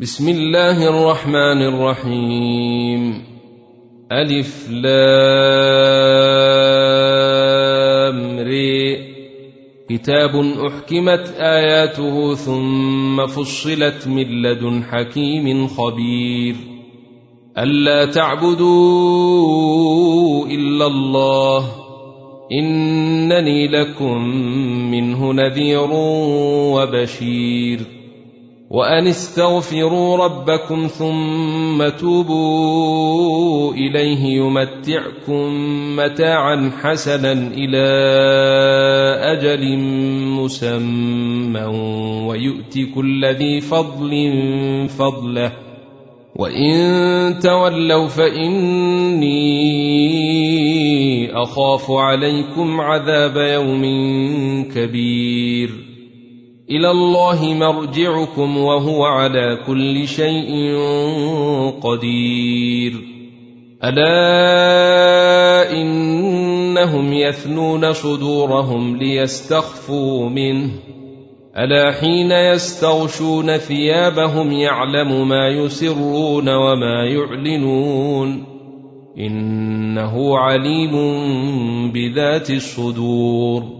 بسم الله الرحمن الرحيم. ألف لام ري كتاب أحكمت آياته ثم فصلت من لدن حكيم خبير. ألا تعبدوا إلا الله. إنني لكم منه نذير وبشير. وأن استغفروا ربكم ثم توبوا إليه يمتعكم متاعا حسنا إلى أجل مسمى ويؤت كل ذي فضل فضله وإن تولوا فإني أخاف عليكم عذاب يوم كبير إلى الله مرجعكم وهو على كل شيء قدير. ألا إنهم يثنون صدورهم ليستخفوا منه. ألا حين يستغشون ثيابهم يعلم ما يسرون وما يعلنون. إنه عليم بذات الصدور.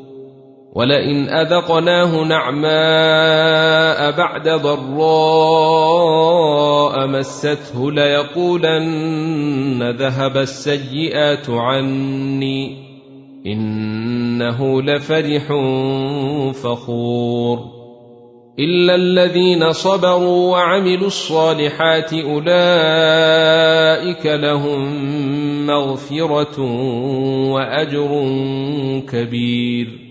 ولئن أذقناه نعماء بعد ضراء مسته ليقولن ذهب السيئات عني إنه لفرح فخور إلا الذين صبروا وعملوا الصالحات أولئك لهم مغفرة وأجر كبير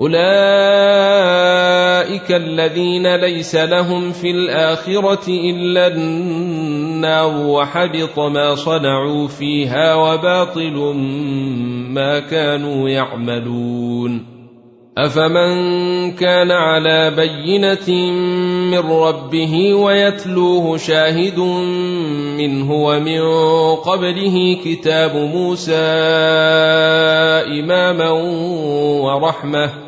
أولئك الذين ليس لهم في الآخرة إلا النار وحبط ما صنعوا فيها وباطل ما كانوا يعملون. أفمن كان على بينة من ربه ويتلوه شاهد منه ومن قبله كتاب موسى إماما ورحمة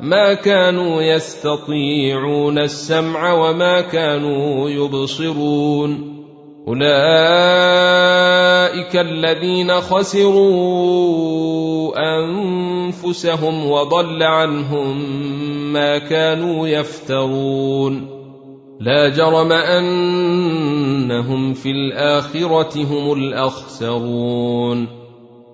ما كانوا يستطيعون السمع وما كانوا يبصرون. أولئك الذين خسروا أنفسهم وضل عنهم ما كانوا يفترون. لا جرم أنهم في الآخرة هم الأخسرون.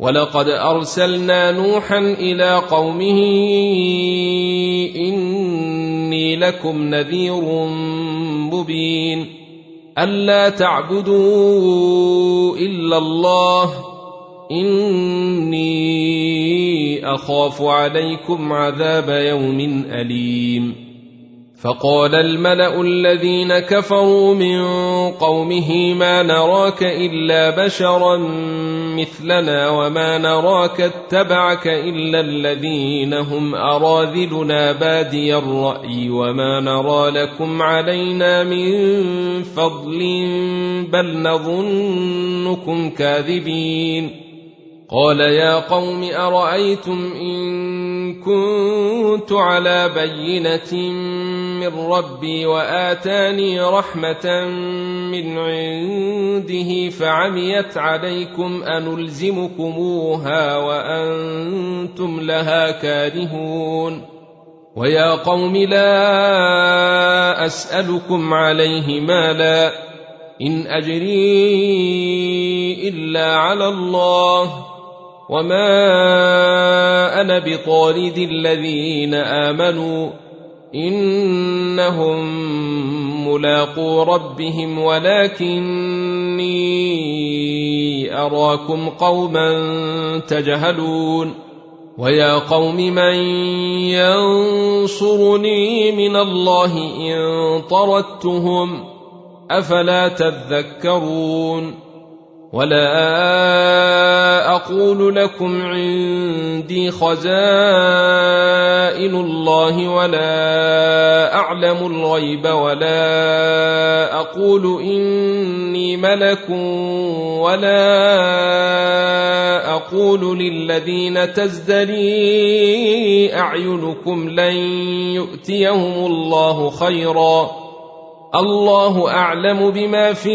ولقد أرسلنا نوحا إلى قومه إني لكم نذير مبين ألا تعبدوا إلا الله إني أخاف عليكم عذاب يوم أليم فقال الملأ الذين كفروا من قومه ما نراك إلا بشرا مثلنا وما نراك اتبعك إلا الذين هم أراذلنا بادي الرأي وما نرى لكم علينا من فضل بل نظنكم كاذبين. قال يا قوم أرأيتم إن كنت على بينة من ربي وآتاني رحمة من عنده فعميت عليكم أنلزمكموها وأنتم لها كارهون. ويا قوم لا أسألكم عليه مالا. إن أجري إلا على الله. وما أنا بطارد الذين آمنوا. إنهم ملاقو ربهم ولكني أراكم قوما تجهلون ويا قوم من ينصرني من الله إن طردتهم أفلا تذكرون ولا أقول لكم عندي خزائن الله ولا أعلم الغيب ولا أقول إني ملك ولا أقول للذين تزدري أعينكم لن يؤتيهم الله خيرا. الله أعلم بما في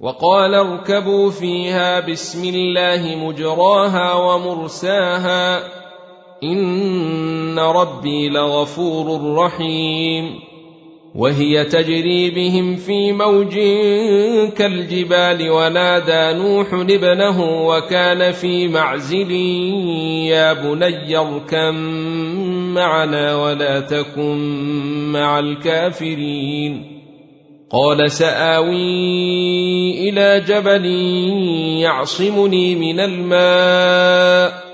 وقال اركبوا فيها بسم الله مجراها ومرساها إن ربي لغفور رحيم وهي تجري بهم في موج كالجبال ونادى نوح ابنه وكان في معزل يا بني اركم معنا ولا تكن مع الكافرين قال سآوي إلى جبل يعصمني من الماء.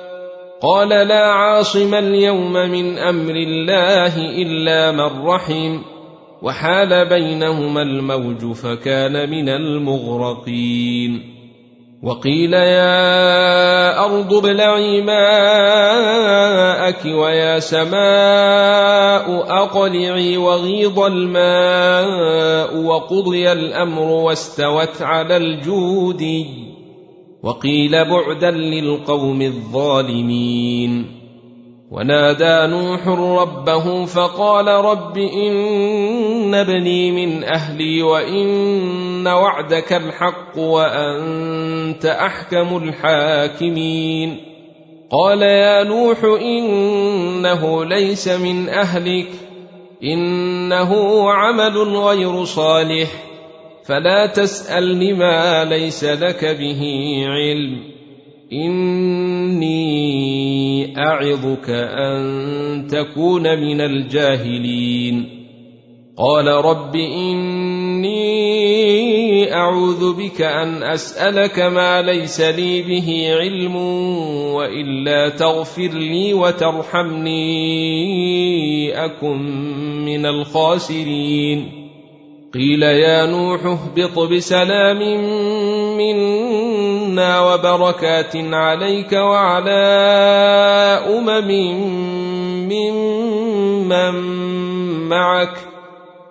قال لا عاصم اليوم من أمر الله إلا من رحم. وحال بينهما الموج فكان من المغرقين. وقيل يا أرض ابلعي ماءك ويا سماء أقلعي وغيض الماء وقضي الأمر واستوت على الجود. وقيل بعدا للقوم الظالمين. ونادى نوح ربه فقال رب إن ابني من أهلي وان وعدك الحق وأنت أحكم الحاكمين. قال يا نوح إنه ليس من أهلك إنه عمل غير صالح فلا تسألني ما ليس لك به علم. إني أعظك أن تكون من الجاهلين. قال رب إني أعوذ بك أن أسألك ما ليس لي به علم وإلا تغفر لي وترحمني أكن من الخاسرين. قيل يا نوح اهبط بسلام منا وبركات عليك وعلى أمم ممن معك.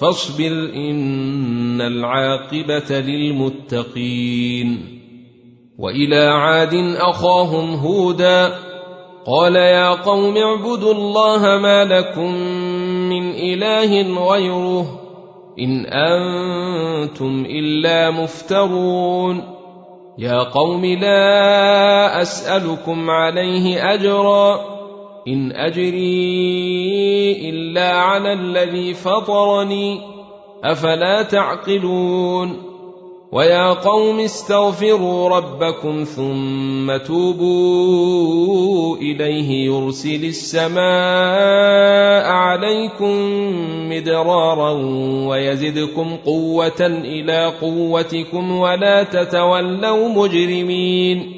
فاصبر إن العاقبة للمتقين. وإلى عاد أخاهم هودا قال يا قوم اعبدوا الله ما لكم من إله غيره إن أنتم إلا مفترون. يا قوم لا أسألكم عليه أجرا. إن أجري إلا على الذي فطرني أفلا تعقلون ويا قوم استغفروا ربكم ثم توبوا إليه يرسل السماء عليكم مدرارا ويزدكم قوة إلى قوتكم ولا تتولوا مجرمين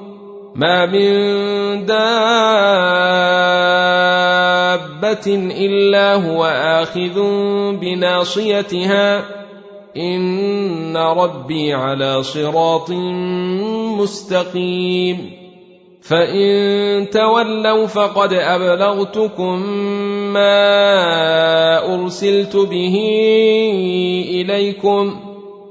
ما من دابة إلا هو آخذ بناصيتها. إن ربي على صراط مستقيم. فإن تولوا فقد أبلغتكم ما أرسلت به إليكم.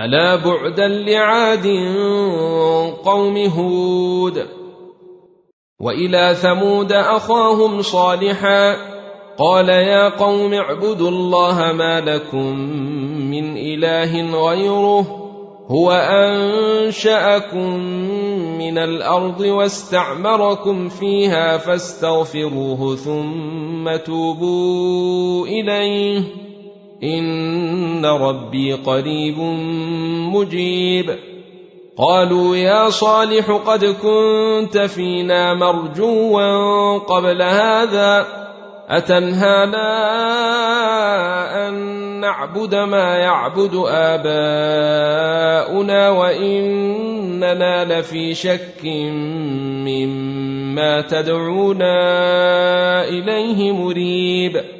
ألا بعدا لعاد قوم هود وإلى ثمود أخاهم صالحا قال يا قوم اعبدوا الله ما لكم من إله غيره هو أنشأكم من الأرض واستعمركم فيها فاستغفروه ثم توبوا إليه ان ربي قريب مجيب. قالوا يا صالح قد كنت فينا مرجوا قبل هذا اتنهانا ان نعبد ما يعبد اباؤنا واننا لفي شك مما تدعونا اليه مريب.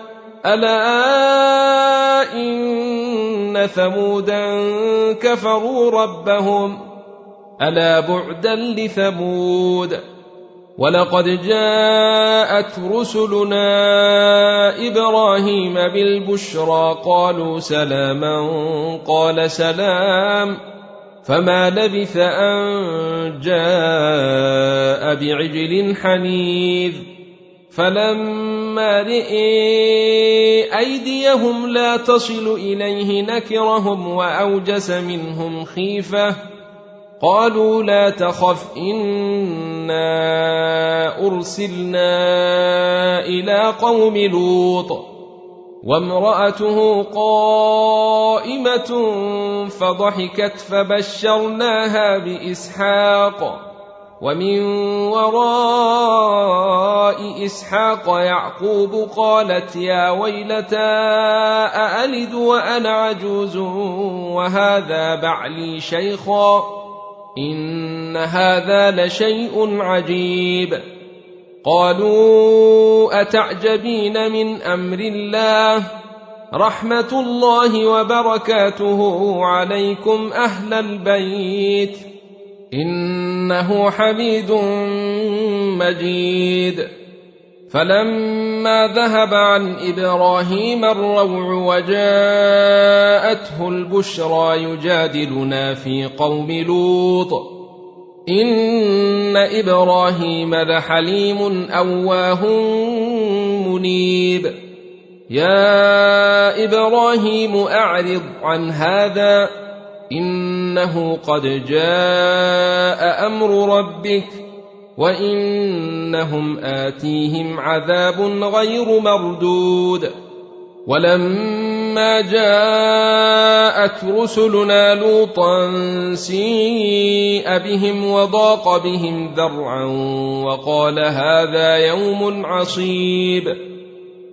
الا ان ثمودا كفروا ربهم الا بعدا لثمود ولقد جاءت رسلنا إبراهيم بالبشرى قالوا سلاما قال سلام فما لبث ان جاء بعجل حنيذ فلما رئي أيديهم لا تصل إليه نكرهم وأوجس منهم خيفة. قالوا لا تخف إنا أرسلنا إلى قوم لوط. وامرأته قائمة فضحكت فبشرناها بإسحاق. ومن وراء إسحاق يعقوب قالت يا ويلتى أألد وأنا عجوز وهذا بعلي شيخا إن هذا لشيء عجيب قالوا أتعجبين من أمر الله رحمة الله وبركاته عليكم أهل البيت إنه حميد مجيد. فلما ذهب عن إبراهيم الروع وجاءته البشرى يجادلنا في قوم لوط. إن إبراهيم لحليم أواه منيب. يا إبراهيم أعرض عن هذا إنه قد جاء أمر ربك وإنهم آتيهم عذاب غير مردود. ولما جاءت رسلنا لوطا سيء بهم وضاق بهم ذرعا وقال هذا يوم عصيب.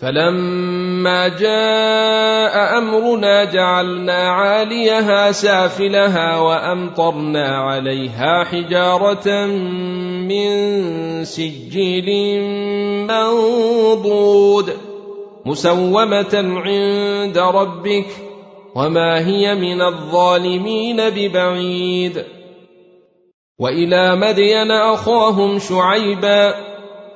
فلما جاء أمرنا جعلنا عاليها سافلها وأمطرنا عليها حجارة من سجيل منضود مسومة عند ربك وما هي من الظالمين ببعيد. وإلى مدين أخاهم شعيبا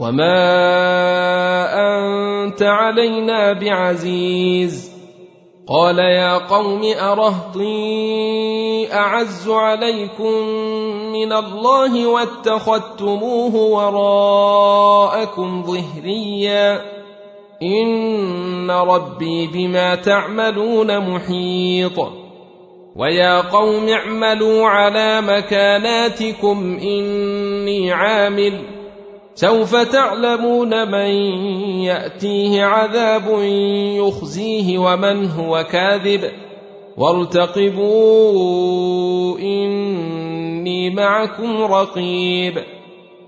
وما انت علينا بعزيز قال يا قوم ارهطي اعز عليكم من الله واتخذتموه وراءكم ظهريا ان ربي بما تعملون محيط ويا قوم اعملوا على مكاناتكم اني عامل سوف تعلمون من يأتيه عذاب يخزيه ومن هو كاذب. وارتقبوا إني معكم رقيب.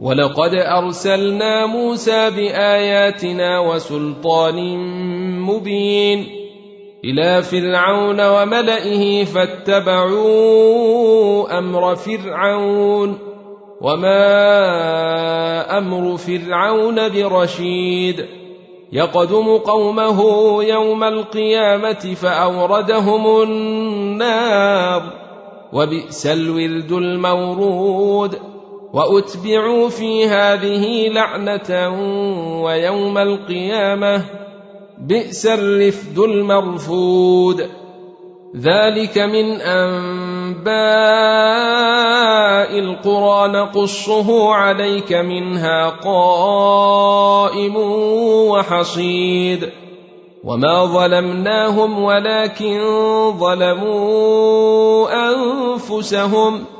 ولقد أرسلنا موسى بآياتنا وسلطان مبين إلى فرعون وملئه فاتبعوا أمر فرعون وما أمر فرعون برشيد يقدم قومه يوم القيامة فأوردهم النار وبئس الورد المورود وأتبعوا في هذه لعنة ويوم القيامة بئس الرفد المرفود. ذلك من أنباء القرى نقصه عليك منها قائم وحصيد. وما ظلمناهم ولكن ظلموا أنفسهم.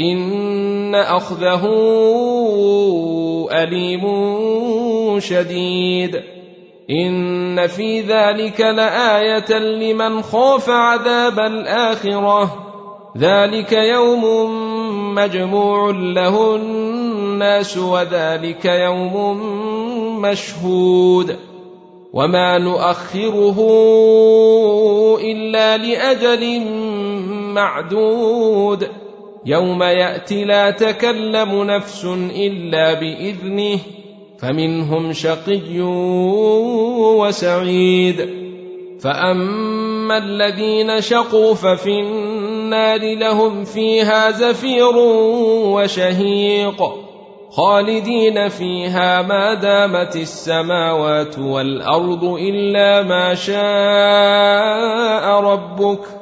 ان اخذه اليم شديد ان في ذلك لايه لمن خاف عذاب الاخره ذلك يوم مجموع له الناس وذلك يوم مشهود وما نؤخره الا لاجل معدود يوم ياتي لا تكلم نفس الا باذنه فمنهم شقي وسعيد فاما الذين شقوا ففي النار لهم فيها زفير وشهيق خالدين فيها ما دامت السماوات والارض الا ما شاء ربك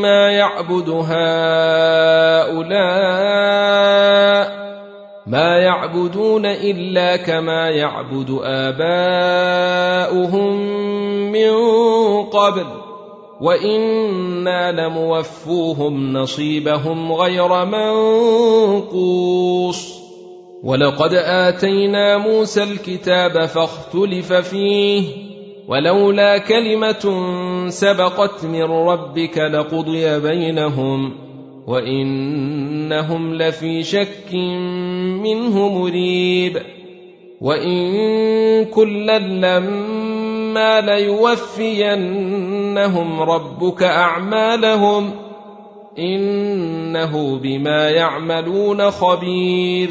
مما يعبد هؤلاء ما يعبدون إلا كما يعبد آباؤهم من قبل وإنا لموفوهم نصيبهم غير منقوص ولقد آتينا موسى الكتاب فاختلف فيه ولولا كلمة سبقت من ربك لقضي بينهم وإنهم لفي شك منه مريب وإن كلا لما ليوفينهم ربك أعمالهم إنه بما يعملون خبير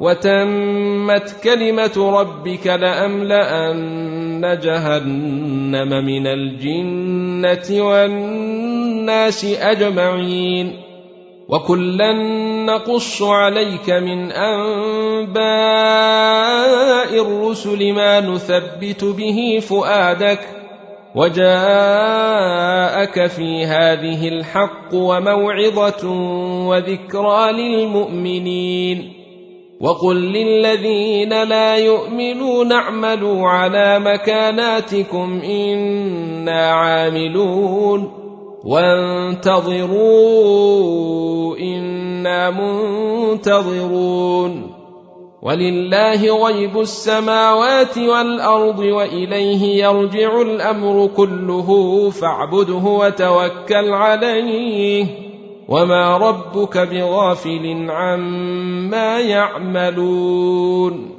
وتمت كلمة ربك لأملأن جهنم من الجنة والناس أجمعين. وكلا نقص عليك من أنباء الرسل ما نثبت به فؤادك. وجاءك في هذه الحق وموعظة وذكرى للمؤمنين. وقل للذين لا يؤمنون اعملوا على مكاناتكم إنا عاملون وانتظروا إنا منتظرون ولله غيب السماوات والأرض وإليه يرجع الأمر كله فاعبده وتوكل عليه وما ربك بغافل عما يعملون